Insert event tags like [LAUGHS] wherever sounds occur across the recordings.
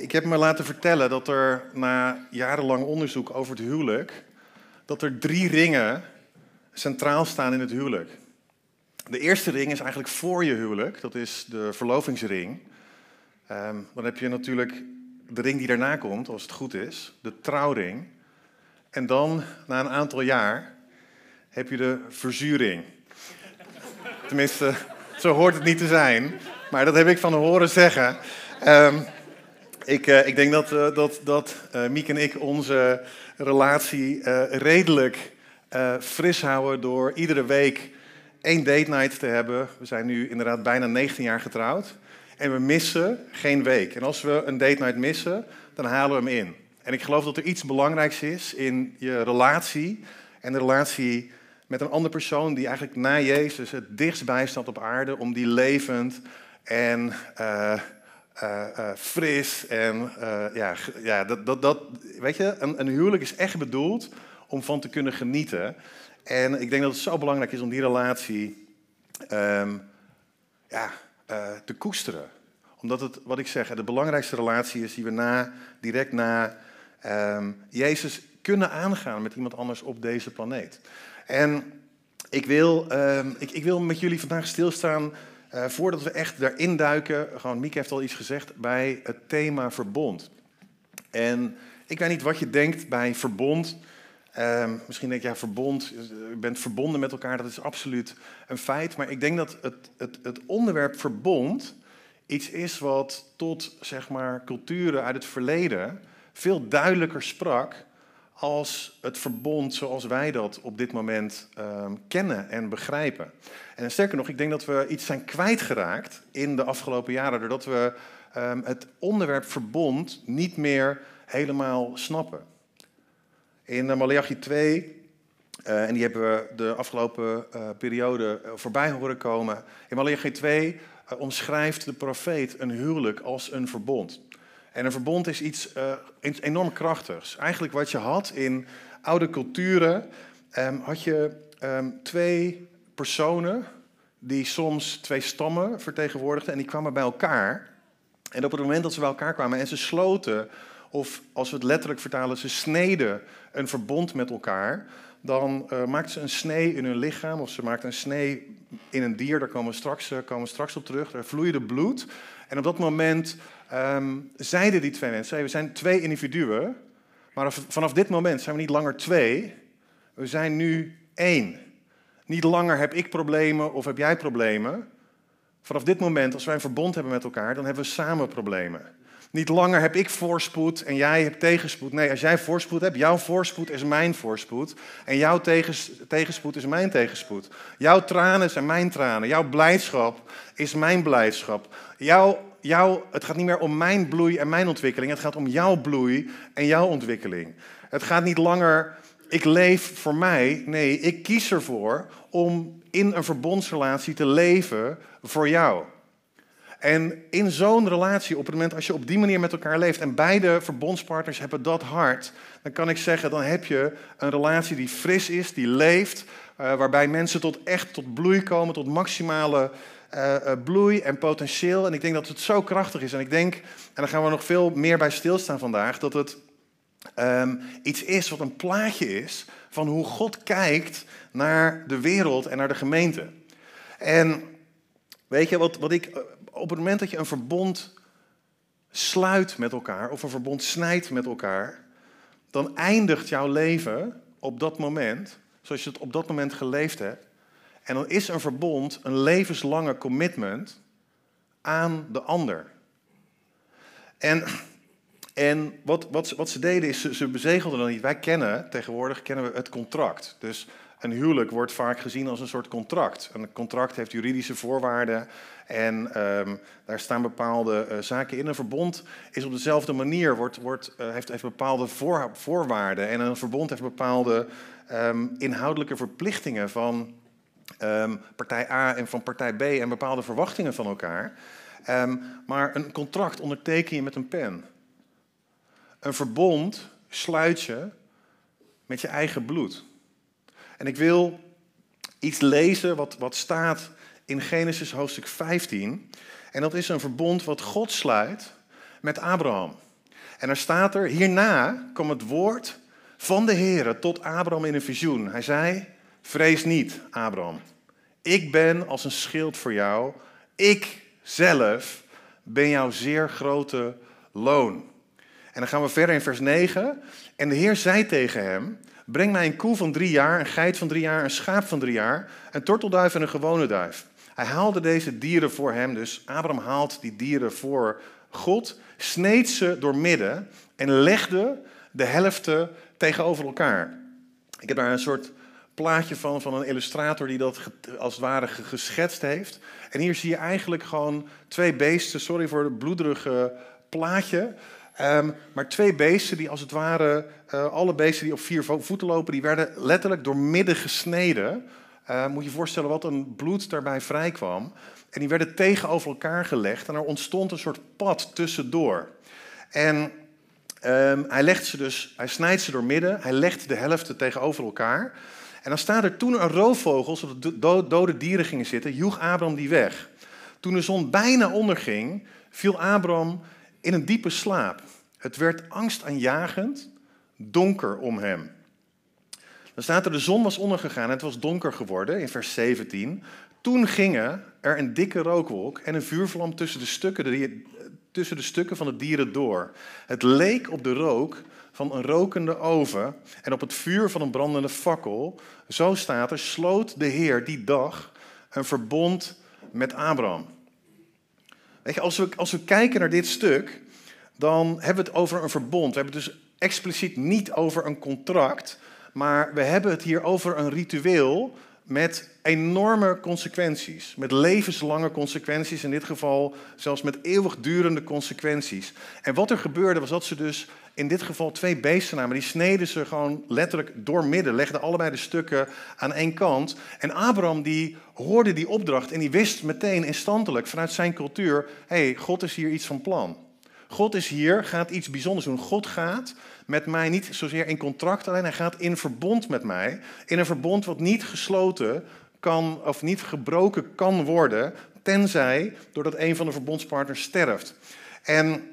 Ik heb me laten vertellen dat er na jarenlang onderzoek over het huwelijk, dat er drie ringen centraal staan in het huwelijk. De eerste ring is eigenlijk voor je huwelijk, dat is de verlovingsring. Ehm, dan heb je natuurlijk de ring die daarna komt, als het goed is, de trouwring. En dan, na een aantal jaar, heb je de verzuring. Tenminste, zo hoort het niet te zijn, maar dat heb ik van horen zeggen. Um, ik, uh, ik denk dat, uh, dat, dat uh, Miek en ik onze relatie redelijk fris houden door iedere week één date night te hebben. We zijn nu inderdaad bijna 19 jaar getrouwd. En we missen geen week. En als we een date night missen, dan halen we hem in. En ik geloof dat er iets belangrijks is in je relatie. En de relatie met een andere persoon die eigenlijk na Jezus het dichtst bij staat op aarde. Om die levend en fris. En ja, ja dat, dat, dat, weet je, een, een, huwelijk is echt bedoeld om van te kunnen genieten. En ik denk dat het zo belangrijk is om die relatie um, ja, te koesteren. Omdat het, wat ik zeg, de belangrijkste relatie is die we na, direct na um, Jezus kunnen aangaan met iemand anders op deze planeet. En ik wil, um, ik, ik wil met jullie vandaag stilstaan uh, voordat we echt daarin duiken, gewoon Mieke heeft al iets gezegd, bij het thema verbond. En ik weet niet wat je denkt bij verbond. Uh, misschien denk je, ja, verbond, je bent verbonden met elkaar, dat is absoluut een feit. Maar ik denk dat het, het, het onderwerp verbond iets is wat tot, zeg maar, culturen uit het verleden veel duidelijker sprak als het verbond zoals wij dat op dit moment um, kennen en begrijpen. En sterker nog, ik denk dat we iets zijn kwijtgeraakt in de afgelopen jaren, doordat we um, het onderwerp verbond niet meer helemaal snappen. In uh, Malachi 2, uh, en die hebben we de afgelopen uh, periode voorbij horen komen, in Malachi 2 omschrijft de profeet een huwelijk als een verbond. En een verbond is iets uh, enorm krachtigs. Eigenlijk wat je had in oude culturen, um, had je um, twee personen die soms twee stammen vertegenwoordigden en die kwamen bij elkaar. En op het moment dat ze bij elkaar kwamen en ze sloten, of als we het letterlijk vertalen, ze sneden een verbond met elkaar, dan uh, maakten ze een snee in hun lichaam of ze maakten een snee in een dier, daar komen we straks, uh, komen straks op terug. Er vloeide bloed. En op dat moment um, zeiden die twee mensen, we zijn twee individuen, maar vanaf dit moment zijn we niet langer twee, we zijn nu één. Niet langer heb ik problemen of heb jij problemen. Vanaf dit moment, als wij een verbond hebben met elkaar, dan hebben we samen problemen. Niet langer heb ik voorspoed en jij hebt tegenspoed. Nee, als jij voorspoed hebt, jouw voorspoed is mijn voorspoed. En jouw tegenspoed is mijn tegenspoed. Jouw tranen zijn mijn tranen. Jouw blijdschap is mijn blijdschap. Jouw jou, het gaat niet meer om mijn bloei en mijn ontwikkeling. Het gaat om jouw bloei en jouw ontwikkeling. Het gaat niet langer, ik leef voor mij. Nee, ik kies ervoor om in een verbondsrelatie te leven voor jou. En in zo'n relatie, op het moment als je op die manier met elkaar leeft en beide verbondspartners hebben dat hart, dan kan ik zeggen, dan heb je een relatie die fris is, die leeft, uh, waarbij mensen tot echt tot bloei komen, tot maximale uh, bloei en potentieel. En ik denk dat het zo krachtig is. En ik denk, en daar gaan we nog veel meer bij stilstaan vandaag, dat het um, iets is wat een plaatje is van hoe God kijkt naar de wereld en naar de gemeente. En weet je, wat, wat ik, eh, op het moment dat je een verbond sluit met elkaar, of een verbond snijdt met elkaar, dan eindigt jouw leven op dat moment, zoals je het op dat moment geleefd hebt, en dan is een verbond een levenslange commitment aan de ander. En, en wat, wat, wat ze deden is, ze, ze bezegelden dan niet. Wij kennen, tegenwoordig kennen we het contract. Dus een huwelijk wordt vaak gezien als een soort contract. Een contract heeft juridische voorwaarden en um, daar staan bepaalde uh, zaken in. Een verbond is op dezelfde manier, wordt, wordt, uh, heeft, heeft bepaalde voor, voorwaarden. En een verbond heeft bepaalde um, inhoudelijke verplichtingen van um, partij A en van partij B en bepaalde verwachtingen van elkaar. Maar een contract onderteken je met een pen. Een verbond sluit je met je eigen bloed. En ik wil iets lezen wat, wat staat in Genesis hoofdstuk 15. En dat is een verbond wat God sluit met Abraham. En er staat er, hierna kwam het woord van de Heer tot Abraham in een visioen. Hij zei, vrees niet, Abraham. Ik ben als een schild voor jou. Ik zelf ben jouw zeer grote loon. En dan gaan we verder in vers 9. En de Heer zei tegen hem, breng mij een koe van drie jaar, een geit van drie jaar, een schaap van drie jaar, een tortelduif en een gewone duif. Hij haalde deze dieren voor hem, dus Abraham haalt die dieren voor God, sneed ze door midden en legde de helften tegenover elkaar. Ik heb daar een soort plaatje van, van een illustrator die dat als het ware geschetst heeft. En hier zie je eigenlijk gewoon twee beesten, sorry voor het bloederige plaatje. Um, maar twee beesten die als het ware, uh, alle beesten die op vier voeten lopen, die werden letterlijk door midden gesneden. Uh, moet je je voorstellen wat een bloed daarbij vrijkwam. En die werden tegenover elkaar gelegd en er ontstond een soort pad tussendoor. En um, hij legt ze dus, hij snijdt ze door midden, hij legt de helften tegenover elkaar. En dan staat er toen een roofvogel, zodat dode dieren gingen zitten, joeg Abraham die weg. Toen de zon bijna onderging, viel Abraham in een diepe slaap. Het werd angstaanjagend, donker om hem. Dan staat er, de zon was ondergegaan en het was donker geworden, in vers 17. Toen gingen er een dikke rookwolk en een vuurvlam tussen de stukken, tussen de stukken van de dieren door. Het leek op de rook van een rokende oven en op het vuur van een brandende fakkel. Zo staat er, sloot de Heer die dag een verbond met Abraham. Als we, als we kijken naar dit stuk, dan hebben we het over een verbond. We hebben het dus expliciet niet over een contract, maar we hebben het hier over een ritueel met enorme consequenties. Met levenslange consequenties, in dit geval zelfs met eeuwigdurende consequenties. En wat er gebeurde was dat ze dus in dit geval twee beesten namen. Die sneden ze gewoon letterlijk doormidden, legden allebei de stukken aan één kant. En Abraham die hoorde die opdracht en die wist meteen instantelijk vanuit zijn cultuur... hé, hey, God is hier iets van plan. God is hier, gaat iets bijzonders doen. God gaat met mij niet zozeer in contract alleen, hij gaat in verbond met mij. In een verbond wat niet gesloten kan of niet gebroken kan worden, tenzij doordat een van de verbondspartners sterft. En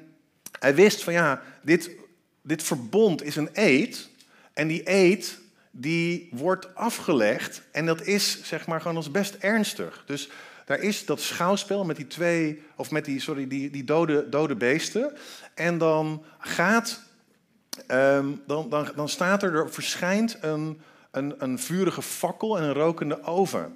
hij wist van ja, dit, dit verbond is een eed. En die eed die wordt afgelegd. En dat is zeg maar gewoon als best ernstig. Dus daar is dat schouwspel met die twee, of met die, sorry, die, die dode, dode beesten. En dan gaat, um, dan, dan, dan staat er, er verschijnt een, een, een vurige fakkel en een rokende oven.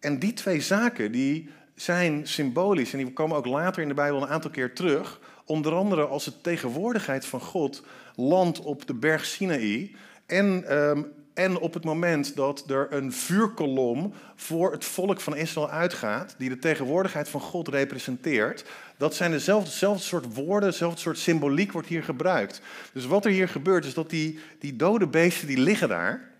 En die twee zaken, die zijn symbolisch en die komen ook later in de Bijbel een aantal keer terug. Onder andere als de tegenwoordigheid van God landt op de berg Sinaï en um, en op het moment dat er een vuurkolom voor het volk van Israël uitgaat, die de tegenwoordigheid van God representeert, dat zijn dezelfde, soort woorden, dezelfde soort symboliek wordt hier gebruikt. Dus wat er hier gebeurt is dat die, die dode beesten die liggen daar.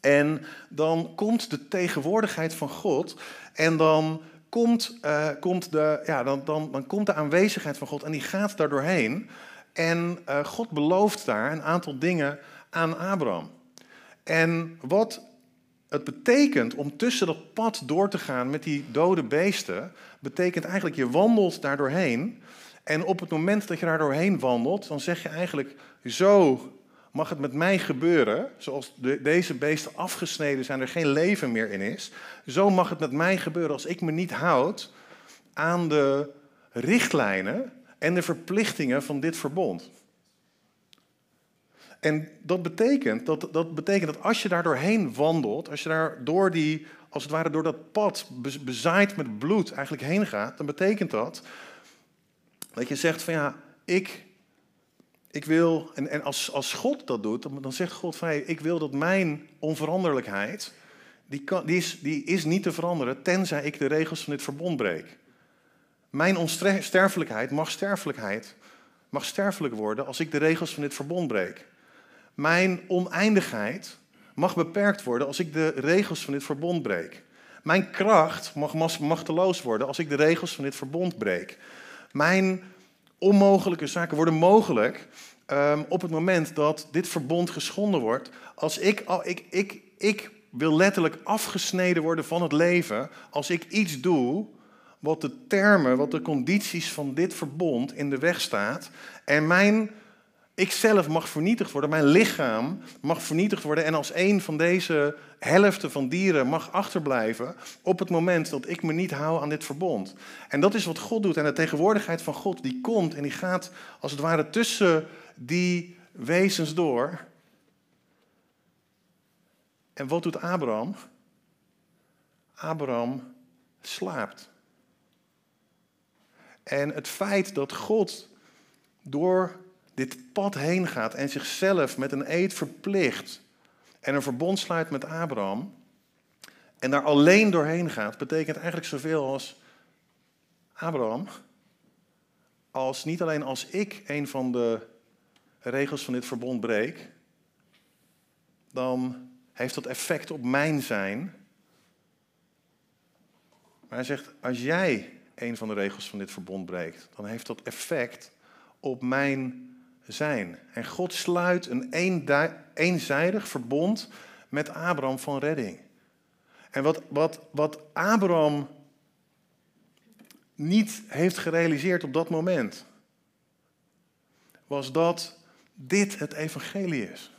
En dan komt de tegenwoordigheid van God en dan komt, uh, komt, de, ja, dan, dan, dan komt de aanwezigheid van God en die gaat daar doorheen. En uh, God belooft daar een aantal dingen aan Abraham. En wat het betekent om tussen dat pad door te gaan met die dode beesten, betekent eigenlijk je wandelt daar doorheen. En op het moment dat je daar doorheen wandelt, dan zeg je eigenlijk, zo mag het met mij gebeuren, zoals de, deze beesten afgesneden zijn, er geen leven meer in is. Zo mag het met mij gebeuren als ik me niet houd aan de richtlijnen en de verplichtingen van dit verbond. En dat betekent dat, dat betekent dat als je daar doorheen wandelt, als je daar door die, als het ware door dat pad bezaaid met bloed eigenlijk heen gaat, dan betekent dat dat je zegt van ja, ik, ik wil, en, en als, als God dat doet, dan, zegt God van hey, ik wil dat mijn onveranderlijkheid, die, kan, die, is, die is niet te veranderen tenzij ik de regels van dit verbond breek. Mijn onsterfelijkheid mag sterfelijkheid, mag sterfelijk worden als ik de regels van dit verbond breek. Mijn oneindigheid mag beperkt worden als ik de regels van dit verbond breek. Mijn kracht mag machteloos worden als ik de regels van dit verbond breek. Mijn onmogelijke zaken worden mogelijk um, op het moment dat dit verbond geschonden wordt. Als ik, ik, ik, ik wil letterlijk afgesneden worden van het leven als ik iets doe wat de termen, wat de condities van dit verbond in de weg staat. En mijn ik zelf mag vernietigd worden, mijn lichaam mag vernietigd worden en als een van deze helften van dieren mag achterblijven op het moment dat ik me niet hou aan dit verbond. En dat is wat God doet en de tegenwoordigheid van God die komt en die gaat als het ware tussen die wezens door. En wat doet Abraham? Abraham slaapt. En het feit dat God door dit pad heen gaat en zichzelf met een eed verplicht en een verbond sluit met Abraham en daar alleen doorheen gaat, betekent eigenlijk zoveel als Abraham, als niet alleen als ik een van de regels van dit verbond breek, dan heeft dat effect op mijn zijn. Maar hij zegt, als jij een van de regels van dit verbond breekt, dan heeft dat effect op mijn zijn. En God sluit een eenzijdig verbond met Abraham van redding. En wat, wat, wat Abraham niet heeft gerealiseerd op dat moment, was dat dit het evangelie is.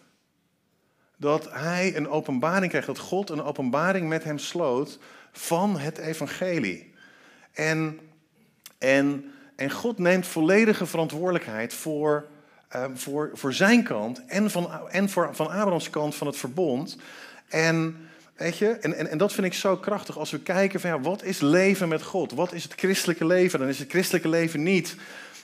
Dat hij een openbaring krijgt, dat God een openbaring met hem sloot van het evangelie. En, en, en God neemt volledige verantwoordelijkheid voor Ehm, voor, voor zijn kant en, van, en voor, van Abrahams kant van het verbond. En, weet je, en, en, en dat vind ik zo krachtig als we kijken van ja, wat is leven met God? Wat is het christelijke leven? Dan is het christelijke leven niet,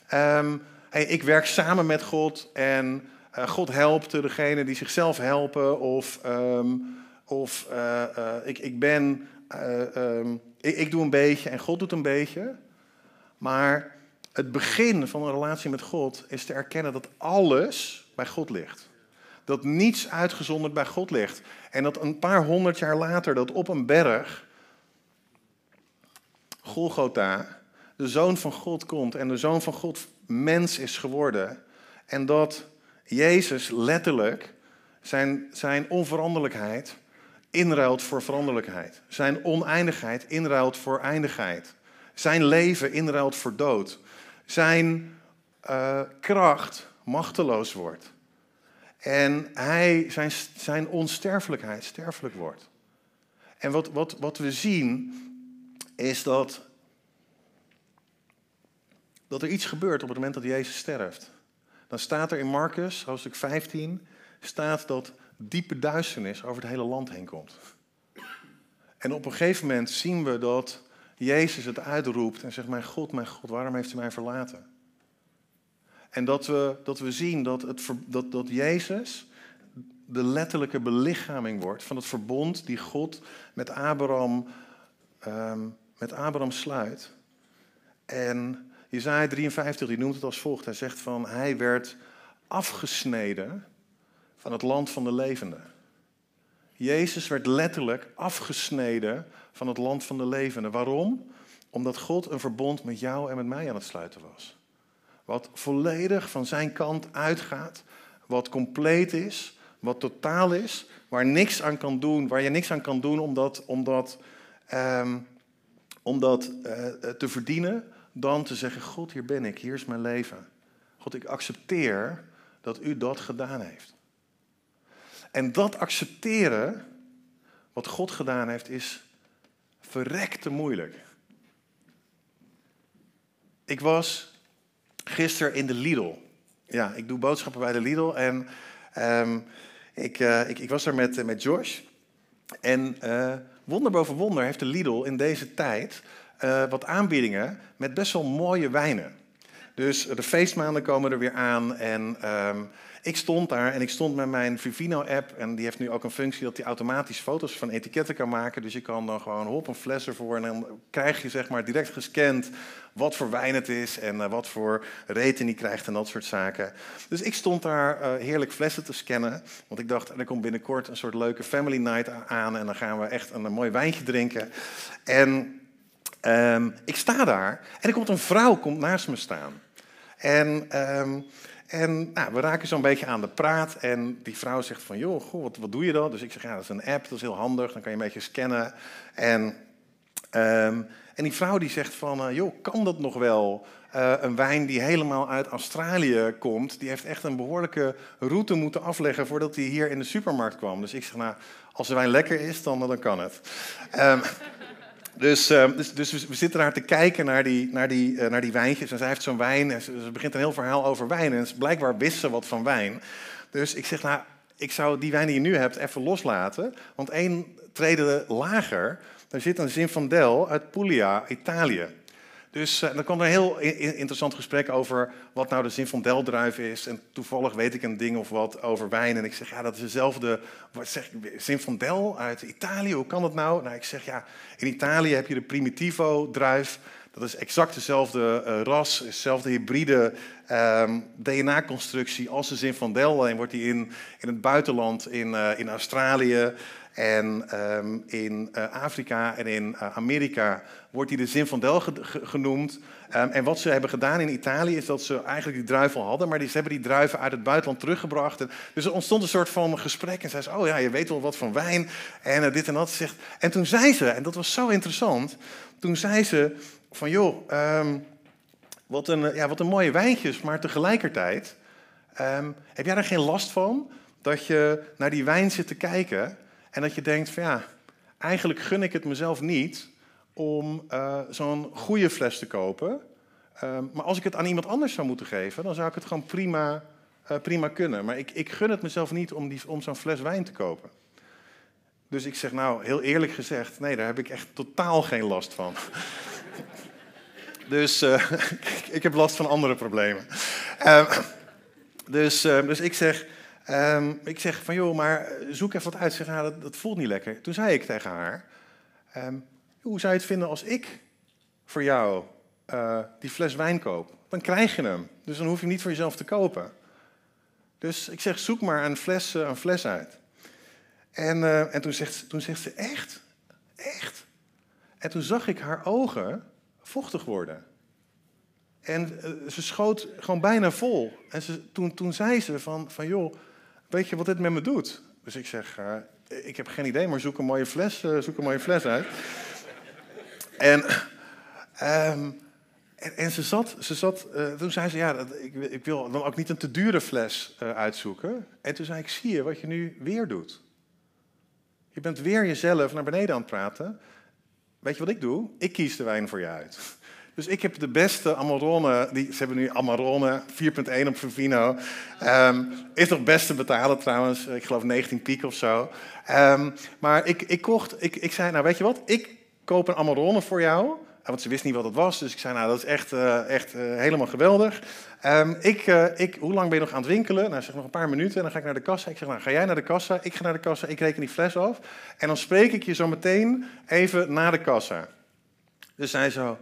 hey, ik werk samen met God en uh, God helpt degene die zichzelf helpen. Of, um, of uh, uh, ik, ik ben, ik, ik doe een beetje en God doet een beetje. Maar het begin van een relatie met God is te erkennen dat alles bij God ligt. Dat niets uitgezonderd bij God ligt. En dat een paar honderd jaar later, dat op een berg, Golgotha, de zoon van God komt en de zoon van God mens is geworden. En dat Jezus letterlijk zijn, zijn onveranderlijkheid inruilt voor veranderlijkheid. Zijn oneindigheid inruilt voor eindigheid. Zijn leven inruilt voor dood zijn uh, kracht machteloos wordt. En hij, zijn, zijn onsterfelijkheid sterfelijk wordt. En wat, wat, wat we zien is dat, dat er iets gebeurt op het moment dat Jezus sterft. Dan staat er in Marcus, hoofdstuk 15, staat dat diepe duisternis over het hele land heen komt. En op een gegeven moment zien we dat Jezus het uitroept en zegt, mijn God, mijn God, waarom heeft u mij verlaten? En dat we, dat we zien dat, het, dat, dat Jezus de letterlijke belichaming wordt van het verbond die God met Abraham, um, met Abraham sluit. En Jezaja 53 die noemt het als volgt. Hij zegt van hij werd afgesneden van het land van de levenden. Jezus werd letterlijk afgesneden van het land van de levenden. Waarom? Omdat God een verbond met jou en met mij aan het sluiten was. Wat volledig van zijn kant uitgaat, wat compleet is, wat totaal is, waar, niks aan kan doen, waar je niks aan kan doen om dat, om dat, um, om dat uh, te verdienen, dan te zeggen, God, hier ben ik, hier is mijn leven. God, ik accepteer dat u dat gedaan heeft. En dat accepteren, wat God gedaan heeft, is verrekte moeilijk. Ik was gisteren in de Lidl. Ja, ik doe boodschappen bij de Lidl en um, ik, uh, ik, ik, was er met, met Josh. En uh, wonder boven wonder heeft de Lidl in deze tijd wat aanbiedingen met best wel mooie wijnen. Dus de feestmaanden komen er weer aan en um, ik stond daar en ik stond met mijn Vivino-app. En die heeft nu ook een functie dat hij automatisch foto's van etiketten kan maken. Dus je kan dan gewoon hop een fles ervoor. En dan krijg je zeg maar direct gescand wat voor wijn het is. En uh, wat voor rating die krijgt en dat soort zaken. Dus ik stond daar uh, heerlijk flessen te scannen. Want ik dacht, er komt binnenkort een soort leuke family night aan. En dan gaan we echt een, mooi wijntje drinken. En um, ik sta daar en er komt een vrouw komt naast me staan. En... Um, en nou, we raken zo'n beetje aan de praat. En die vrouw zegt van, joh, goh, wat, wat doe je dan? Dus ik zeg, ja, dat is een app, dat is heel handig. Dan kan je een beetje scannen. En, um, en die vrouw die zegt van, uh, joh, kan dat nog wel? eh, een wijn die helemaal uit Australië komt. Die heeft echt een behoorlijke route moeten afleggen voordat hij hier in de supermarkt kwam. Dus ik zeg, nou, als de wijn lekker is, dan, dan kan het. Um, dus, ehm, dus, dus, we zitten daar te kijken naar die, naar die, uh, naar die wijntjes. En zij heeft zo'n wijn. En ze, ze, begint een heel verhaal over wijn. En blijkbaar wist ze wat van wijn. Dus ik zeg, nou, ik zou die wijn die je nu hebt even loslaten. Want één treden lager, daar zit een Zinfandel uit Puglia, Italië. Dus uh, dan kwam er een heel interessant gesprek over wat nou de Zinfandel-druif is. En toevallig weet ik een ding of wat over wijn. En ik zeg, ja, dat is dezelfde wat zeg, Zinfandel uit Italië. Hoe kan dat nou? Nou, ik zeg, ja, in Italië heb je de Primitivo-druif. Dat is exact dezelfde uh, ras, dezelfde hybride um, DNA-constructie als de Zinfandel. Alleen wordt die in, in het buitenland, in, uh, in Australië en um, in uh, Afrika en in Amerika wordt die de Zinfandel ge genoemd. Um, en wat ze hebben gedaan in Italië is dat ze eigenlijk die druiven hadden, maar ze hebben die druiven uit het buitenland teruggebracht. Dus er ontstond een soort van gesprek en zei ze, oh ja, je weet wel wat van wijn en dit en dat. Zegt. En toen zei ze, en dat was zo interessant, toen zei ze van joh, um, wat, een, ja, wat een mooie wijntjes, maar tegelijkertijd heb jij er geen last van dat je naar die wijn zit te kijken en dat je denkt van ja, eigenlijk gun ik het mezelf niet om uh, zo'n goede fles te kopen. Um, maar als ik het aan iemand anders zou moeten geven, dan zou ik het gewoon prima, uh, prima kunnen. Maar ik, ik gun het mezelf niet om, die, om zo'n fles wijn te kopen. Dus ik zeg nou, heel eerlijk gezegd, nee, daar heb ik echt totaal geen last van. [LAUGHS] dus [LAUGHS] uh, ik heb last van andere problemen. Um, dus, dus ik zeg, um, ik zeg van joh, maar zoek even wat uit. Zeg, nou, dat, dat voelt niet lekker. Toen zei ik tegen haar, um, hoe zou je het vinden als ik voor jou uh, die fles wijn koop? Dan krijg je hem. Dus dan hoef je niet voor jezelf te kopen. Dus ik zeg, zoek maar een fles, uh, een fles uit. En, en toen, zegt, toen zegt ze, echt? Echt? En toen zag ik haar ogen vochtig worden. En ze schoot gewoon bijna vol. En ze, toen, toen zei ze van, van, joh, weet je wat dit met me doet? Dus ik zeg, ik heb geen idee, maar zoek een mooie fles, zoek een mooie fles uit. En, um, en, ze zat, ze zat uh, toen zei ze, ja, dat, ik, ik, wil dan ook niet een te dure fles uitzoeken. En toen zei ik, zie je wat je nu weer doet? Je bent weer jezelf naar beneden aan het praten. Weet je wat ik doe? Ik kies de wijn voor je uit. Dus ik heb de beste Amarone, die, ze hebben nu Amarone 4.1 op Vivino. Um, is nog best te betalen trouwens, ik geloof 19 piek of zo. Um, maar ik, ik kocht, ik, ik zei, nou weet je wat, ik koop een Amarone voor jou. Want ze wist niet wat het was, dus ik zei, nou, dat is echt, uh, echt uh, helemaal geweldig. Um, ik, uh, ik, hoe lang ben je nog aan het winkelen? Nou, zeg nog een paar minuten en dan ga ik naar de kassa. Ik zeg, nou, ga jij naar de kassa? Ik ga naar de kassa, ik reken die fles af. En dan spreek ik je zo meteen even naar de kassa. Dus zij zo...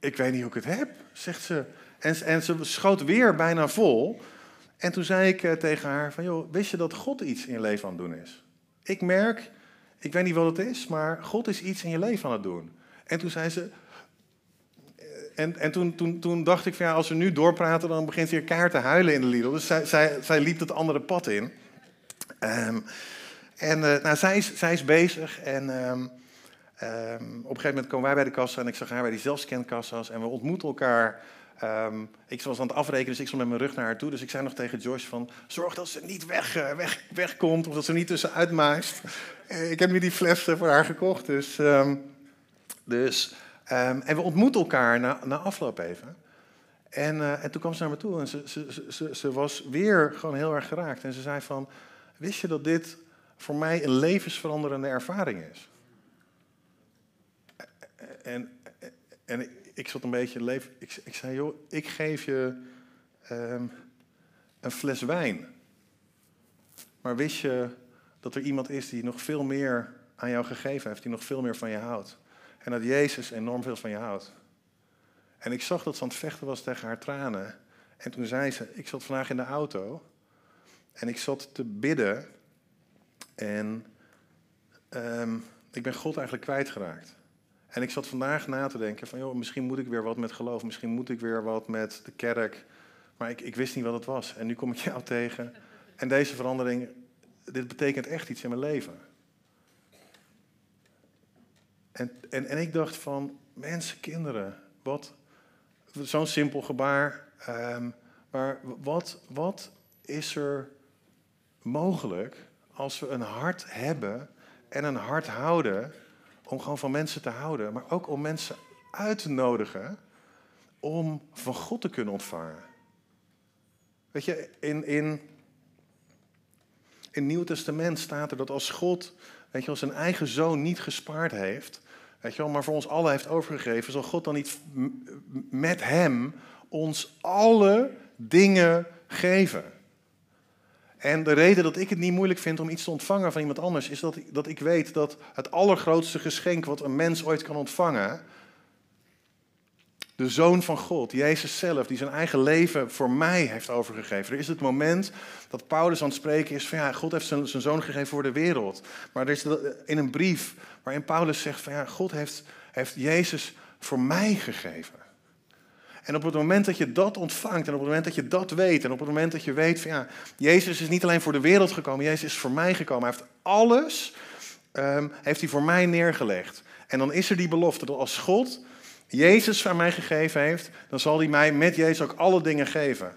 Ik weet niet hoe ik het heb, zegt ze. En, en ze schoot weer bijna vol. En toen zei ik tegen haar van, joh, wist je dat God iets in je leven aan het doen is? Ik merk ik weet niet wat het is, maar God is iets in je leven aan het doen. En toen zei ze. En, en toen, toen, toen dacht ik van ja, als we nu doorpraten, dan begint ze weer kaart te huilen in de Lidl. Dus zij, zij, zij liep het andere pad in. Um, en uh, nou, zij, is, zij is bezig en um, um, op een gegeven moment komen wij bij de kassa en ik zag haar bij die zelfscankassa's en we ontmoeten elkaar. Um, ik was aan het afrekenen, dus ik stond met mijn rug naar haar toe. Dus ik zei nog tegen Joyce van, zorg dat ze niet weg, uh, weg, wegkomt of dat ze niet tussenuit maakt. Eh, ik heb nu die fles voor haar gekocht. Dus, um, dus, en we ontmoeten elkaar na, na afloop even. En, en toen kwam ze naar me toe en ze, ze, ze, ze was weer gewoon heel erg geraakt. En ze zei van, wist je dat dit voor mij een levensveranderende ervaring is? En, en ik zat een beetje leven. Ik, ik zei, joh, ik geef je um, een fles wijn. Maar wist je dat er iemand is die nog veel meer aan jou gegeven heeft, die nog veel meer van je houdt. En dat Jezus enorm veel van je houdt. En ik zag dat ze aan het vechten was tegen haar tranen. En toen zei ze, ik zat vandaag in de auto en ik zat te bidden en um, ik ben God eigenlijk kwijtgeraakt. En ik zat vandaag na te denken van, joh, misschien moet ik weer wat met geloof, misschien moet ik weer wat met de kerk. Maar ik, ik wist niet wat het was. En nu kom ik [LAUGHS] jou tegen. En deze verandering dit betekent echt iets in mijn leven. En, en, en ik dacht van, mensen, kinderen, wat, zo'n simpel gebaar. Um, maar wat, wat is er mogelijk als we een hart hebben en een hart houden om gewoon van mensen te houden, maar ook om mensen uit te nodigen om van God te kunnen ontvangen. Weet je, in, in, in het Nieuw Testament staat er dat als God, weet je, zijn eigen zoon niet gespaard heeft, weet je maar voor ons allen heeft overgegeven, zal God dan niet met hem ons alle dingen geven? En de reden dat ik het niet moeilijk vind om iets te ontvangen van iemand anders, is dat dat ik weet dat het allergrootste geschenk wat een mens ooit kan ontvangen, de Zoon van God, Jezus zelf, die zijn eigen leven voor mij heeft overgegeven. Er is het moment dat Paulus aan het spreken is van ja, God heeft zijn, zijn Zoon gegeven voor de wereld. Maar er is in een brief waarin Paulus zegt van ja, God heeft, heeft Jezus voor mij gegeven. En op het moment dat je dat ontvangt en op het moment dat je dat weet en op het moment dat je weet van ja, Jezus is niet alleen voor de wereld gekomen, Jezus is voor mij gekomen. Hij heeft alles, um, heeft hij voor mij neergelegd. En dan is er die belofte dat als God Jezus aan mij gegeven heeft, dan zal hij mij met Jezus ook alle dingen geven.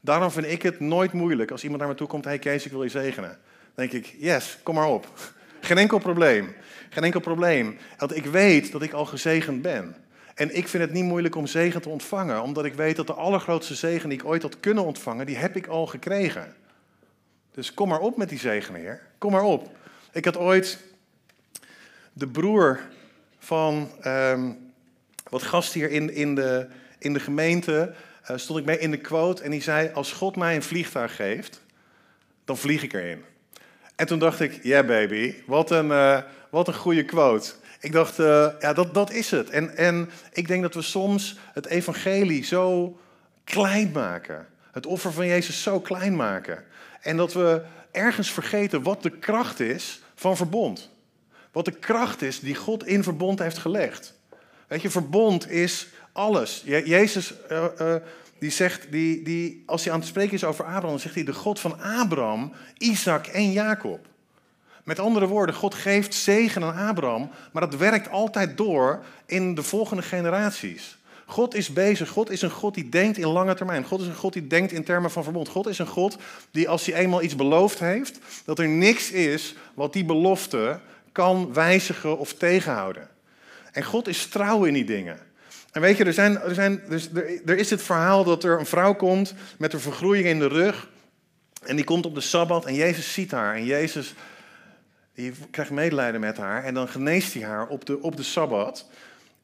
Daarom vind ik het nooit moeilijk als iemand naar me toe komt, hey Kees, ik wil je zegenen. Dan denk ik, yes, kom maar op. [LAUGHS] Geen enkel probleem. Geen enkel probleem. Want ik weet dat ik al gezegend ben. En ik vind het niet moeilijk om zegen te ontvangen, omdat ik weet dat de allergrootste zegen die ik ooit had kunnen ontvangen, die heb ik al gekregen. Dus kom maar op met die zegen, Heer. Kom maar op. Ik had ooit de broer van um, wat gast hier in, in, de, in de gemeente, uh, stond ik mee in de quote en die zei, als God mij een vliegtuig geeft, dan vlieg ik erin. En toen dacht ik, ja baby, wat een, uh, wat een goede quote. Ik dacht, uh, ja, dat, dat is het. En, en ik denk dat we soms het evangelie zo klein maken. Het offer van Jezus zo klein maken. En dat we ergens vergeten wat de kracht is van verbond. Wat de kracht is die God in verbond heeft gelegd. Weet je, verbond is alles. Jezus uh, uh, die zegt, die, die, als hij aan het spreken is over Abraham, dan zegt hij de God van Abraham, Isaac en Jacob. Met andere woorden, God geeft zegen aan Abraham, maar dat werkt altijd door in de volgende generaties. God is bezig. God is een God die denkt in lange termijn. God is een God die denkt in termen van verbond. God is een God die als hij eenmaal iets beloofd heeft, dat er niks is wat die belofte kan wijzigen of tegenhouden. En God is trouw in die dingen. En weet je, er, zijn, er, zijn, dus er, er is het verhaal dat er een vrouw komt met een vergroeiing in de rug. En die komt op de Sabbat en Jezus ziet haar. En Jezus die krijgt medelijden met haar. En dan geneest hij haar op de, op de Sabbat.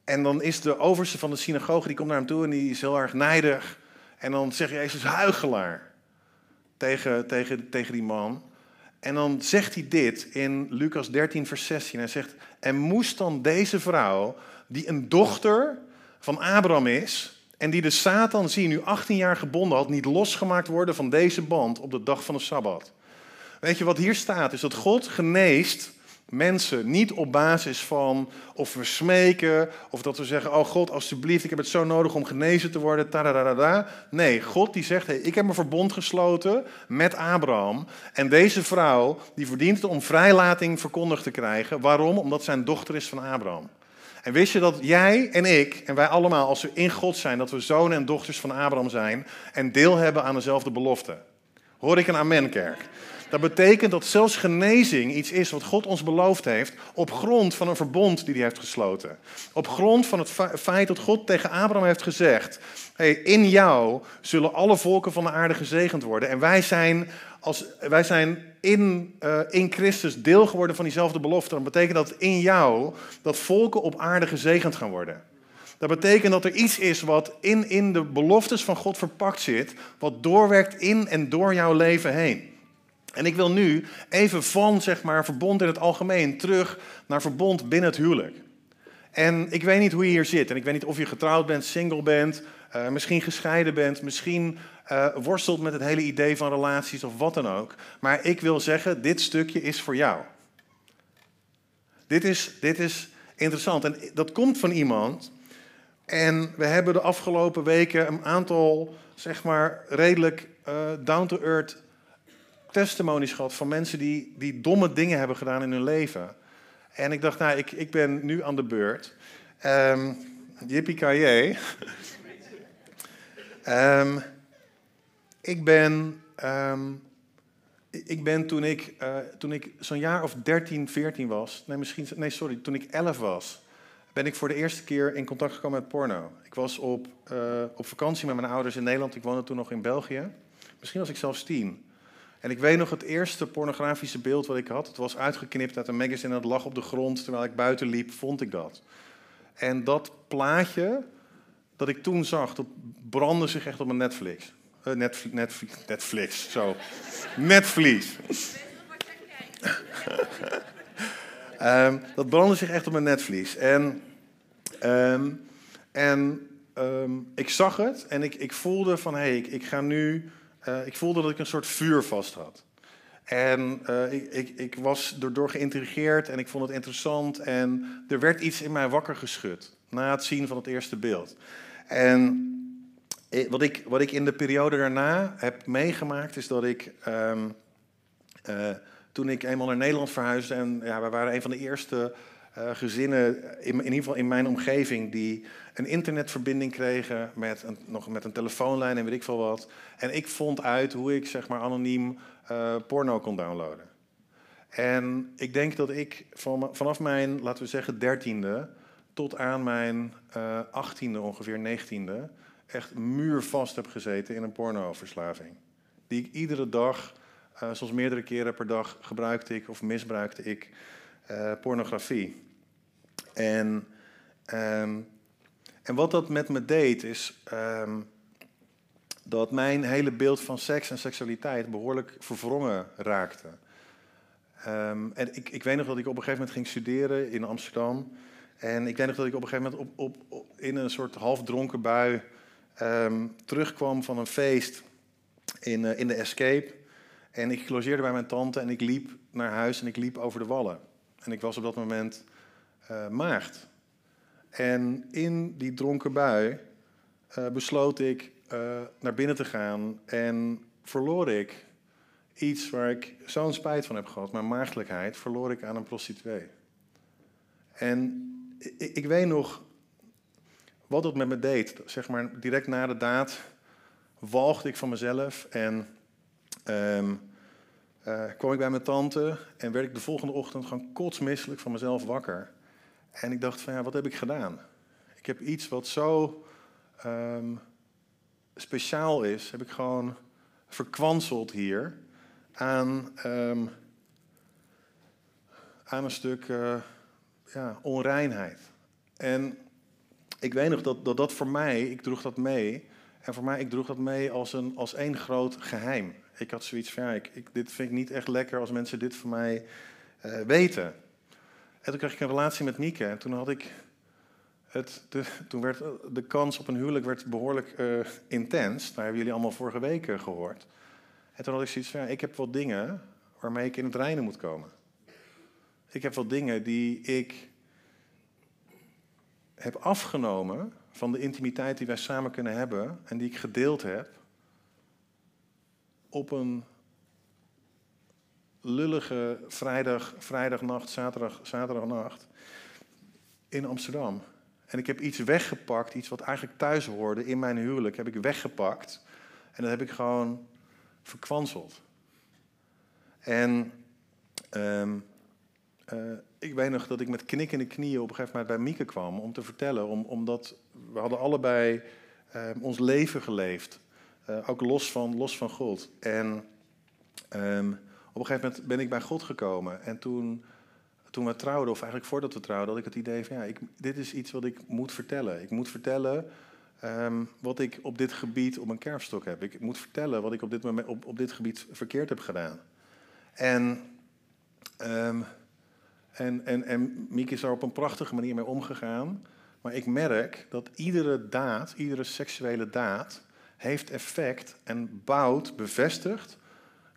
En dan is de overste van de synagoge, die komt naar hem toe en die is heel erg nijdig. En dan zegt Jezus huigelaar tegen, tegen, tegen die man. En dan zegt hij dit in Lucas 13, vers 16. Hij zegt, en moest dan deze vrouw, die een dochter van Abraham is, en die de Satan, zie nu 18 jaar gebonden had, niet losgemaakt worden van deze band op de dag van de Sabbat. Weet je wat hier staat? Is dat God geneest mensen niet op basis van of we smeken of dat we zeggen: Oh God, alsjeblieft, ik heb het zo nodig om genezen te worden. Tadadada. Nee, God die zegt: Ik heb een verbond gesloten met Abraham. En deze vrouw die verdient het om vrijlating verkondigd te krijgen. Waarom? Omdat zij een dochter is van Abraham. En wist je dat jij en ik en wij allemaal, als we in God zijn, dat we zonen en dochters van Abraham zijn en deel hebben aan dezelfde belofte? Hoor ik een amen, kerk? Dat betekent dat zelfs genezing iets is wat God ons beloofd heeft op grond van een verbond die hij heeft gesloten. Op grond van het feit dat God tegen Abraham heeft gezegd: hey, in jou zullen alle volken van de aarde gezegend worden. En wij zijn, als, wij zijn in, uh, in Christus deel geworden van diezelfde belofte. Dan betekent dat in jou dat volken op aarde gezegend gaan worden. Dat betekent dat er iets is wat in, in de beloftes van God verpakt zit, wat doorwerkt in en door jouw leven heen. En ik wil nu even van zeg maar, verbond in het algemeen terug naar verbond binnen het huwelijk. En ik weet niet hoe je hier zit. En ik weet niet of je getrouwd bent, single bent, uh, misschien gescheiden bent, misschien uh, worstelt met het hele idee van relaties of wat dan ook. Maar ik wil zeggen, dit stukje is voor jou. Dit is, dit is interessant. En dat komt van iemand. En we hebben de afgelopen weken een aantal, zeg maar, redelijk uh, down-to-earth testimonies gehad van mensen die, die domme dingen hebben gedaan in hun leven. En ik dacht, nou, ik, ik ben nu aan de beurt. Um, Yippie um, ik ben, um, ik ben toen ik, uh, toen ik zo'n jaar of 13, 14 was, nee, misschien, nee, sorry, toen ik 11 was, ben ik voor de eerste keer in contact gekomen met porno. Ik was op, uh, op vakantie met mijn ouders in Nederland. Ik woonde toen nog in België. Misschien was ik zelfs tien. En ik weet nog het eerste pornografische beeld wat ik had. Het was uitgeknipt uit een magazine het lag op de grond. Terwijl ik buiten liep, vond ik dat. En dat plaatje dat ik toen zag, dat brandde zich echt op mijn Netflix. Uh, Netflix, Netflix, Netflix, zo. Netflix. um, [LAUGHS] dat brandde zich echt op mijn netvlies. En, um, en um, ik zag het en ik, ik voelde van, hé, hey, ik, ik ga nu uh, ik voelde dat ik een soort vuur vast had. En uh, ik, ik, ik, was erdoor geïntrigeerd en ik vond het interessant. En er werd iets in mij wakker geschud na het zien van het eerste beeld. En wat ik, wat ik in de periode daarna heb meegemaakt is dat ik. Uh, toen ik eenmaal naar Nederland verhuisde en ja, we waren een van de eerste gezinnen, in, in, ieder geval in mijn omgeving, die een internetverbinding kregen met een, nog met een telefoonlijn en weet ik veel wat. En ik vond uit hoe ik zeg maar anoniem uh, porno kon downloaden. En ik denk dat ik van, vanaf mijn, laten we zeggen, dertiende tot aan mijn uh, achttiende, ongeveer negentiende, echt muurvast heb gezeten in een pornoverslaving. Die ik iedere dag, uh, soms meerdere keren per dag, gebruikte ik of misbruikte ik pornografie. En, um, en wat dat met me deed, is um, dat mijn hele beeld van seks en seksualiteit behoorlijk verwrongen raakte. Um, en ik, ik weet nog dat ik op een gegeven moment ging studeren in Amsterdam. En ik weet nog dat ik op een gegeven moment op, op, in een soort halfdronken bui terugkwam van een feest in, uh, in de Escape. En ik logeerde bij mijn tante en ik liep naar huis en ik liep over de wallen. En ik was op dat moment uh, maagd. En in die dronken bui uh, besloot ik uh, naar binnen te gaan en verloor ik iets waar ik zo'n spijt van heb gehad, mijn maagdelijkheid, verloor ik aan een prostituee. En ik, ik weet nog wat dat met me deed. Zeg maar, direct na de daad walgde ik van mezelf en um, uh, kwam ik bij mijn tante en werd ik de volgende ochtend gewoon kotsmisselijk van mezelf wakker. En ik dacht van ja, wat heb ik gedaan? Ik heb iets wat zo um, speciaal is, heb ik gewoon verkwanseld hier aan, um, aan een stuk uh, ja, onreinheid. En ik weet nog dat, dat voor mij, ik droeg dat mee. En voor mij, ik droeg dat mee als, een, als één groot geheim. Ik had zoiets van, ja, ik, dit vind ik niet echt lekker als mensen dit van mij uh, weten. En toen kreeg ik een relatie met Nieke. En toen had ik het, de, toen werd de kans op een huwelijk werd behoorlijk uh, intens. Daar hebben jullie allemaal vorige week uh, gehoord. En toen had ik zoiets van, ik heb wat dingen waarmee ik in het reinen moet komen. Ik heb wat dingen die ik heb afgenomen van de intimiteit die wij samen kunnen hebben en die ik gedeeld heb op een lullige vrijdag, vrijdagnacht, zaterdag, zaterdagnacht in Amsterdam. En ik heb iets weggepakt, iets wat eigenlijk thuis hoorde in mijn huwelijk, heb ik weggepakt. En dat heb ik gewoon verkwanseld. En um, uh, ik weet nog dat ik met knikkende knieën op een gegeven moment bij Mieke kwam om te vertellen. Om, omdat we hadden allebei uh, ons leven geleefd. Uh, ook los van, los van God. En op een gegeven moment ben ik bij God gekomen. En toen, toen we trouwden, of eigenlijk voordat we trouwden, had ik het idee van ja, ik, dit is iets wat ik moet vertellen. Ik moet vertellen um, wat ik op dit gebied op mijn kerfstok heb. Ik moet vertellen wat ik op dit, moment, op, op dit gebied verkeerd heb gedaan. En, um, en, en, en Mieke is daar op een prachtige manier mee omgegaan. Maar ik merk dat iedere daad, iedere seksuele daad, heeft effect en bouwt, bevestigt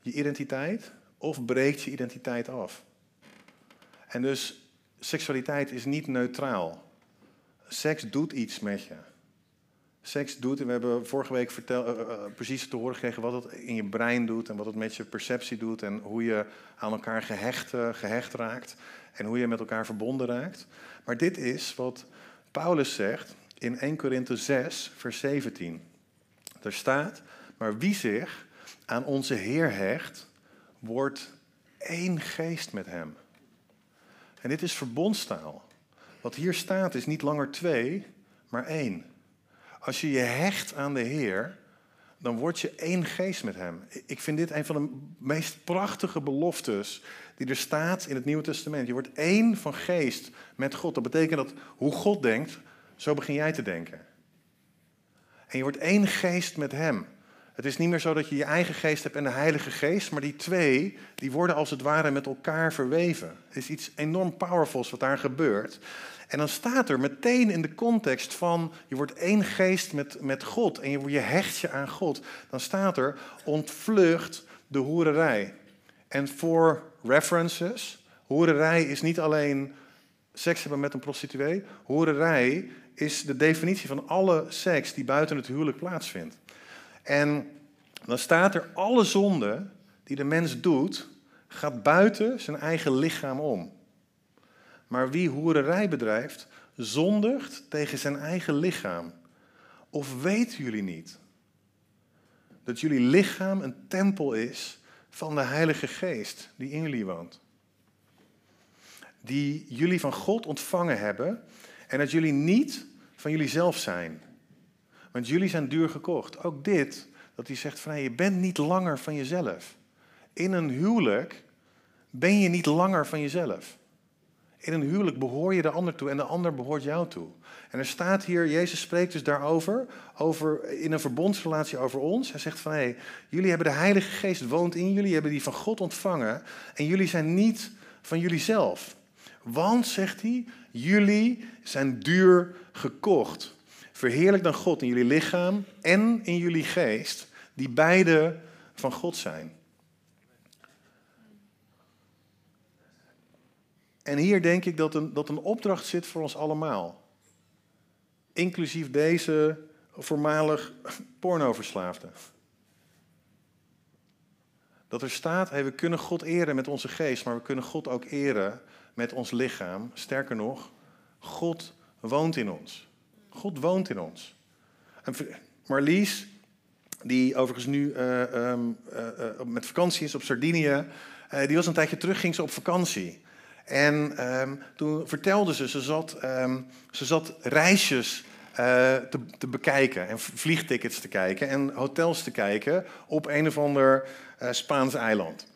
je identiteit of breekt je identiteit af. En dus seksualiteit is niet neutraal. Seks doet iets met je. Seks doet, en we hebben vorige week vertel, uh, uh, precies te horen gekregen wat het in je brein doet en wat het met je perceptie doet en hoe je aan elkaar gehecht, gehecht raakt en hoe je met elkaar verbonden raakt. Maar dit is wat Paulus zegt in 1 Korinthe 6, vers 17. Er staat, maar wie zich aan onze Heer hecht, wordt één geest met hem. En dit is verbondstaal. Wat hier staat is niet langer twee, maar één. Als je je hecht aan de Heer, dan word je één geest met Hem. Ik vind dit een van de meest prachtige beloftes die er staat in het Nieuwe Testament. Je wordt één van geest met God. Dat betekent dat hoe God denkt, zo begin jij te denken. En je wordt één geest met Hem. Het is niet meer zo dat je je eigen geest hebt en de Heilige Geest, maar die twee, die worden als het ware met elkaar verweven. Het is iets enorm powerfuls wat daar gebeurt. En dan staat er meteen in de context van je wordt één geest met, met God en je, je hecht je aan God. Dan staat er ontvlucht de hoererij. En voor references, hoererij is niet alleen seks hebben met een prostituee. Hoererij is de definitie van alle seks die buiten het huwelijk plaatsvindt. En dan staat er alle zonde die de mens doet, gaat buiten zijn eigen lichaam om. Maar wie hoererij bedrijft, zondigt tegen zijn eigen lichaam. Of weten jullie niet dat jullie lichaam een tempel is van de Heilige Geest die in jullie woont? Die jullie van God ontvangen hebben en dat jullie niet van jullie zelf zijn. Want jullie zijn duur gekocht. Ook dit, dat hij zegt van je bent niet langer van jezelf. In een huwelijk ben je niet langer van jezelf. In een huwelijk behoor je de ander toe en de ander behoort jou toe. En er staat hier, Jezus spreekt dus daarover, over, in een verbondsrelatie over ons. Hij zegt van, hé, hey, jullie hebben de Heilige Geest woont in jullie, hebben die van God ontvangen. En jullie zijn niet van jullie zelf. Want, zegt hij, jullie zijn duur gekocht. Verheerlijk dan God in jullie lichaam en in jullie geest, die beide van God zijn. En hier denk ik dat een, dat een opdracht zit voor ons allemaal. Inclusief deze voormalig pornoverslaafde. Dat er staat, we kunnen God eren met onze geest, maar we kunnen God ook eren met ons lichaam. Sterker nog, God woont in ons. God woont in ons. En Marlies, die overigens nu uh, um, uh, uh, met vakantie is op Sardinië, die was een tijdje terug, ging ze op vakantie. En um, toen vertelde ze, ze zat, um, ze zat reisjes te, te, bekijken en vliegtickets te kijken en hotels te kijken op een of ander Spaans eiland.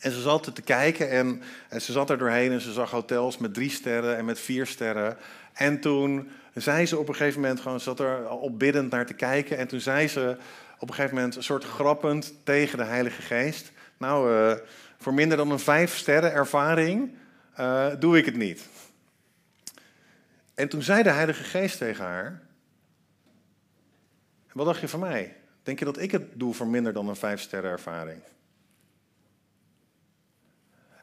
En ze zat te kijken en, ze zat er doorheen en ze zag hotels met drie sterren en met vier sterren. En toen zei ze op een gegeven moment gewoon, zat er al biddend naar te kijken. En toen zei ze op een gegeven moment een soort grappend tegen de Heilige Geest. Nou, uh, voor minder dan een vijf sterren ervaring uh, doe ik het niet. En toen zei de Heilige Geest tegen haar, wat dacht je van mij? Denk je dat ik het doe voor minder dan een vijf sterren ervaring?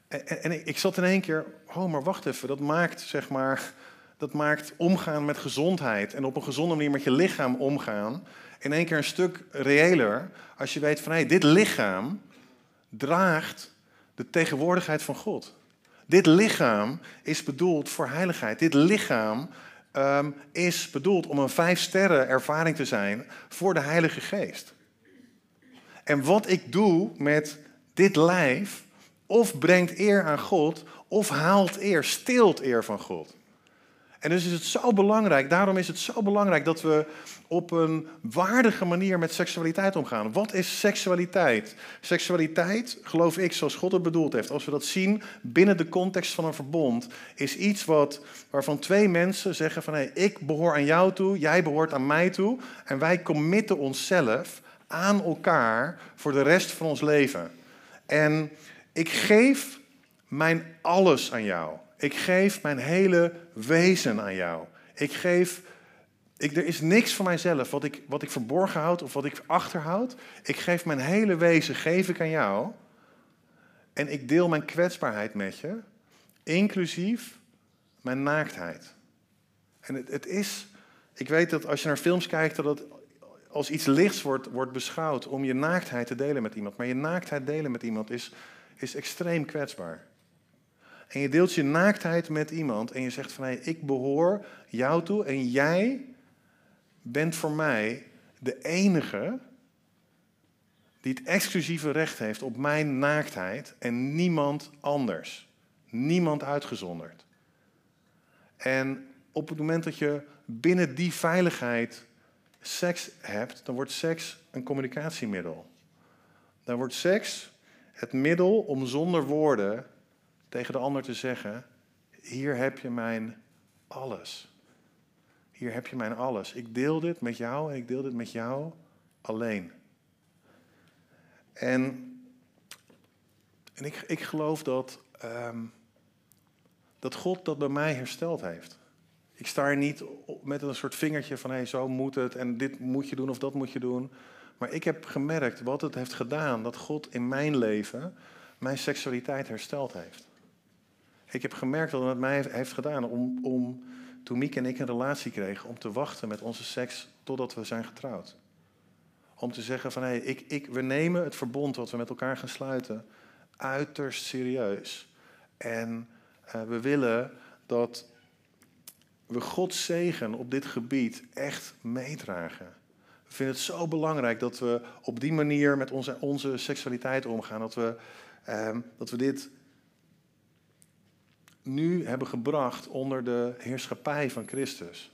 En, en, ik zat in één keer, oh maar wacht even, dat maakt zeg maar dat maakt omgaan met gezondheid en op een gezonde manier met je lichaam omgaan in één keer een stuk reëler als je weet van hé, dit lichaam draagt de tegenwoordigheid van God. Dit lichaam is bedoeld voor heiligheid. Dit lichaam um, is bedoeld om een vijf sterren ervaring te zijn voor de Heilige Geest. En wat ik doe met dit lijf, of brengt eer aan God, of haalt eer, steelt eer van God. En dus is het zo belangrijk, daarom is het zo belangrijk dat we op een waardige manier met seksualiteit omgaan. Wat is seksualiteit? Seksualiteit, geloof ik, zoals God het bedoeld heeft, als we dat zien binnen de context van een verbond, is iets wat, waarvan twee mensen zeggen van hé, ik behoor aan jou toe, jij behoort aan mij toe. En wij committen onszelf aan elkaar voor de rest van ons leven. En ik geef mijn alles aan jou. Ik geef mijn hele wezen aan jou. Ik geef, ik, er is niks van mijzelf wat ik, wat ik verborgen houd of wat ik achterhoud. Ik geef mijn hele wezen, geef ik aan jou. En ik deel mijn kwetsbaarheid met je, inclusief mijn naaktheid. En het, het is, ik weet dat als je naar films kijkt, dat het als iets lichts wordt, wordt beschouwd om je naaktheid te delen met iemand. Maar je naaktheid delen met iemand is, is extreem kwetsbaar. En je deelt je naaktheid met iemand en je zegt van hé, ik behoor jou toe en jij bent voor mij de enige die het exclusieve recht heeft op mijn naaktheid en niemand anders. Niemand uitgezonderd. En op het moment dat je binnen die veiligheid seks hebt, dan wordt seks een communicatiemiddel. Dan wordt seks het middel om zonder woorden tegen de ander te zeggen: Hier heb je mijn alles. Hier heb je mijn alles. Ik deel dit met jou en ik deel dit met jou alleen. En, en ik, ik geloof dat, ehm, dat God dat bij mij hersteld heeft. Ik sta er niet met een soort vingertje van hé, hey, zo moet het en dit moet je doen of dat moet je doen. Maar ik heb gemerkt wat het heeft gedaan, dat God in mijn leven mijn seksualiteit hersteld heeft. Ik heb gemerkt dat het mij heeft gedaan om, om toen Mieke en ik een relatie kregen, om te wachten met onze seks totdat we zijn getrouwd. Om te zeggen van hé, hey, ik, ik, we nemen het verbond wat we met elkaar gaan sluiten uiterst serieus. En uh, we willen dat we Gods zegen op dit gebied echt meedragen. We vinden het zo belangrijk dat we op die manier met onze, onze seksualiteit omgaan. Dat we, uh, dat we dit nu hebben gebracht onder de heerschappij van Christus.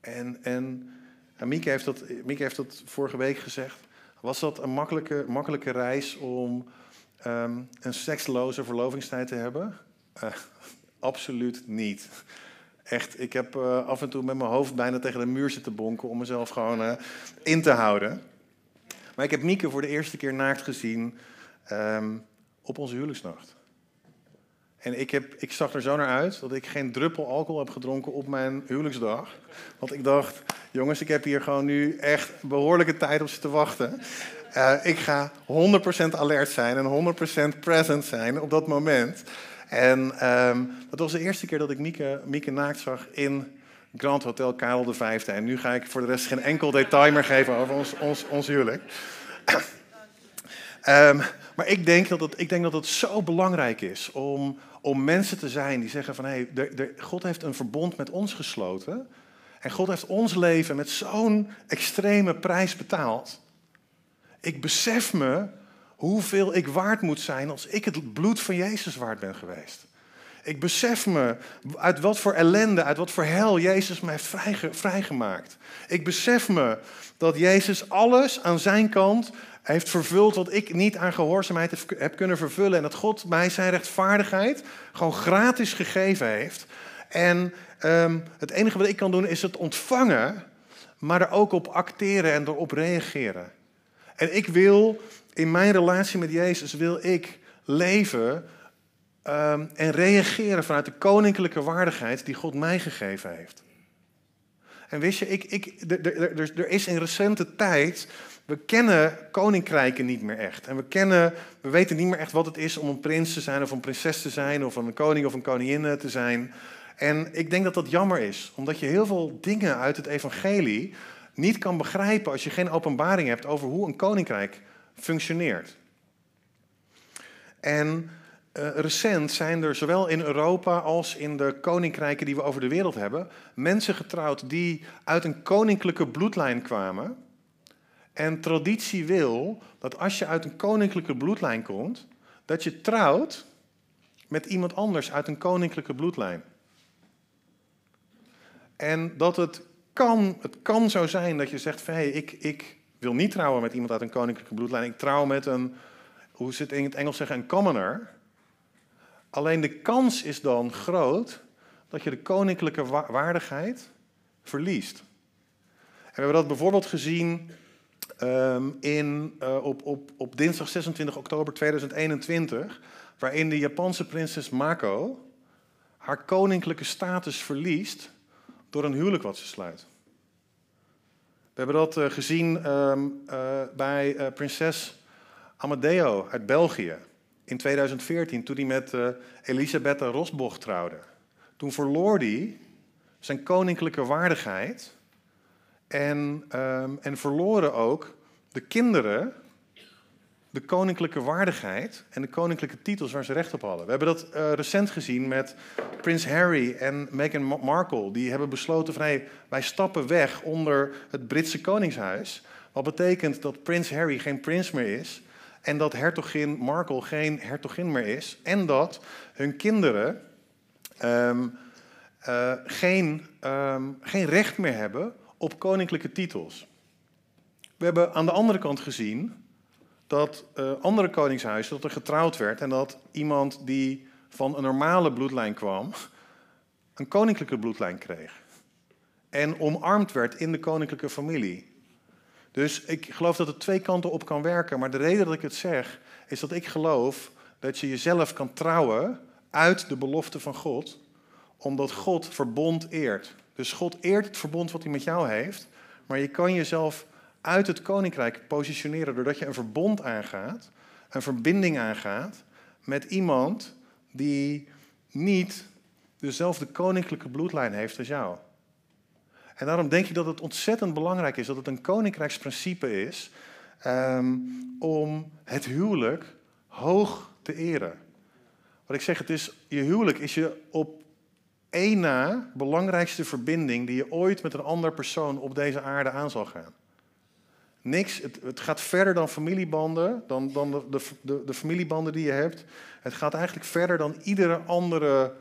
En, en, Mieke, heeft dat, Mieke heeft dat vorige week gezegd. Was dat een makkelijke, makkelijke reis om um, een seksloze verlovingstijd te hebben? Uh, [LAUGHS] absoluut niet. Echt, ik heb uh, af en toe met mijn hoofd bijna tegen de muur zitten bonken om mezelf gewoon uh, in te houden. Maar ik heb Mieke voor de eerste keer naakt gezien um, op onze huwelijksnacht. En ik, heb, ik zag er zo naar uit dat ik geen druppel alcohol heb gedronken op mijn huwelijksdag. Want ik dacht, jongens, ik heb hier gewoon nu echt behoorlijke tijd op ze te wachten. Uh, ik ga 100% alert zijn en 100% present zijn op dat moment. En um, dat was de eerste keer dat ik Mieke, Mieke naakt zag in Grand Hotel Karel V. En nu ga ik voor de rest geen enkel detail meer geven over ons, ons, huwelijk. um, [COUGHS] maar ik denk, dat het, ik denk dat het zo belangrijk is om, om mensen te zijn die zeggen van hey, God heeft een verbond met ons gesloten. En God heeft ons leven met zo'n extreme prijs betaald. Ik besef me hoeveel ik waard moet zijn als ik het bloed van Jezus waard ben geweest. Ik besef me uit wat voor ellende, uit wat voor hel Jezus mij heeft vrijgemaakt. Ik besef me dat Jezus alles aan zijn kant heeft vervuld wat ik niet aan gehoorzaamheid heb kunnen vervullen. En dat God mij zijn rechtvaardigheid gewoon gratis gegeven heeft. En um, het enige wat ik kan doen is het ontvangen, maar er ook op acteren en erop reageren. En ik wil in mijn relatie met Jezus, wil ik leven um, en reageren vanuit de koninklijke waardigheid die God mij gegeven heeft. En wist je, ik, ik, er, is in recente tijd we kennen koninkrijken niet meer echt. En we, kennen, we weten niet meer echt wat het is om een prins te zijn of een prinses te zijn of een koning of een koningin te zijn. En ik denk dat dat jammer is, omdat je heel veel dingen uit het evangelie niet kan begrijpen als je geen openbaring hebt over hoe een koninkrijk functioneert. En uh, recent zijn er zowel in Europa als in de koninkrijken die we over de wereld hebben, mensen getrouwd die uit een koninklijke bloedlijn kwamen en traditie wil dat als je uit een koninklijke bloedlijn komt, dat je trouwt met iemand anders uit een koninklijke bloedlijn. En dat het kan, het kan zo zijn dat je zegt hey, ik, ik wil niet trouwen met iemand uit een koninklijke bloedlijn. Ik trouw met een, hoe ze het in het Engels zeggen, een commoner. Alleen de kans is dan groot dat je de koninklijke waardigheid verliest. En we hebben dat bijvoorbeeld gezien um, in, uh, op, op, op dinsdag 26 oktober 2021, waarin de Japanse prinses Mako haar koninklijke status verliest door een huwelijk wat ze sluit. We hebben dat uh, gezien um, uh, bij uh, prinses Amadeo uit België in 2014, toen hij met Elisabetta Rosboch trouwde. Toen verloor hij zijn koninklijke waardigheid en, um, en verloren ook de kinderen de koninklijke waardigheid en de koninklijke titels waar ze recht op hadden. We hebben dat uh, recent gezien met Prins Harry en Meghan Markle. Die hebben besloten van hey, wij stappen weg onder het Britse koningshuis. Wat betekent dat Prins Harry geen prins meer is. En dat hertogin Markle geen hertogin meer is. En dat hun kinderen um, uh, geen, um, geen recht meer hebben op koninklijke titels. We hebben aan de andere kant gezien dat uh, andere koningshuizen, dat er getrouwd werd en dat iemand die van een normale bloedlijn kwam, een koninklijke bloedlijn kreeg. En omarmd werd in de koninklijke familie. Dus ik geloof dat het twee kanten op kan werken. Maar de reden dat ik het zeg, is dat ik geloof dat je jezelf kan trouwen uit de belofte van God, omdat God verbond eert. Dus God eert het verbond wat hij met jou heeft, maar je kan jezelf uit het koninkrijk positioneren doordat je een verbond aangaat, een verbinding aangaat met iemand die niet dezelfde koninklijke bloedlijn heeft als jou. En daarom denk ik dat het ontzettend belangrijk is dat het een koninkrijksprincipe is um, om het huwelijk hoog te eren. Wat ik zeg, het is, je huwelijk is je op één na belangrijkste verbinding die je ooit met een ander persoon op deze aarde aan zal gaan. Niks, het, het gaat verder dan familiebanden, dan, dan de, de, de, familiebanden die je hebt. Het gaat eigenlijk verder dan iedere andere,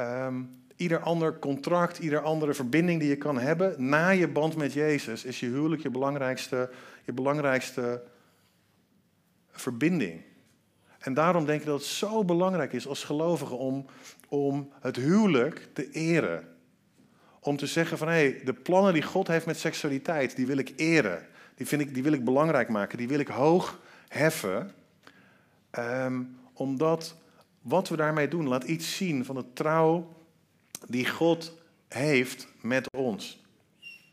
um, ieder ander contract, ieder andere verbinding die je kan hebben. Na je band met Jezus is je huwelijk je belangrijkste, je belangrijkste verbinding. En daarom denk ik dat het zo belangrijk is als gelovige om, om het huwelijk te eren. Om te zeggen van hé, hey, de plannen die God heeft met seksualiteit, die wil ik eren. Die, vind ik, die wil ik belangrijk maken, die wil ik hoog heffen. Um, omdat wat we daarmee doen laat iets zien van de trouw die God heeft met ons.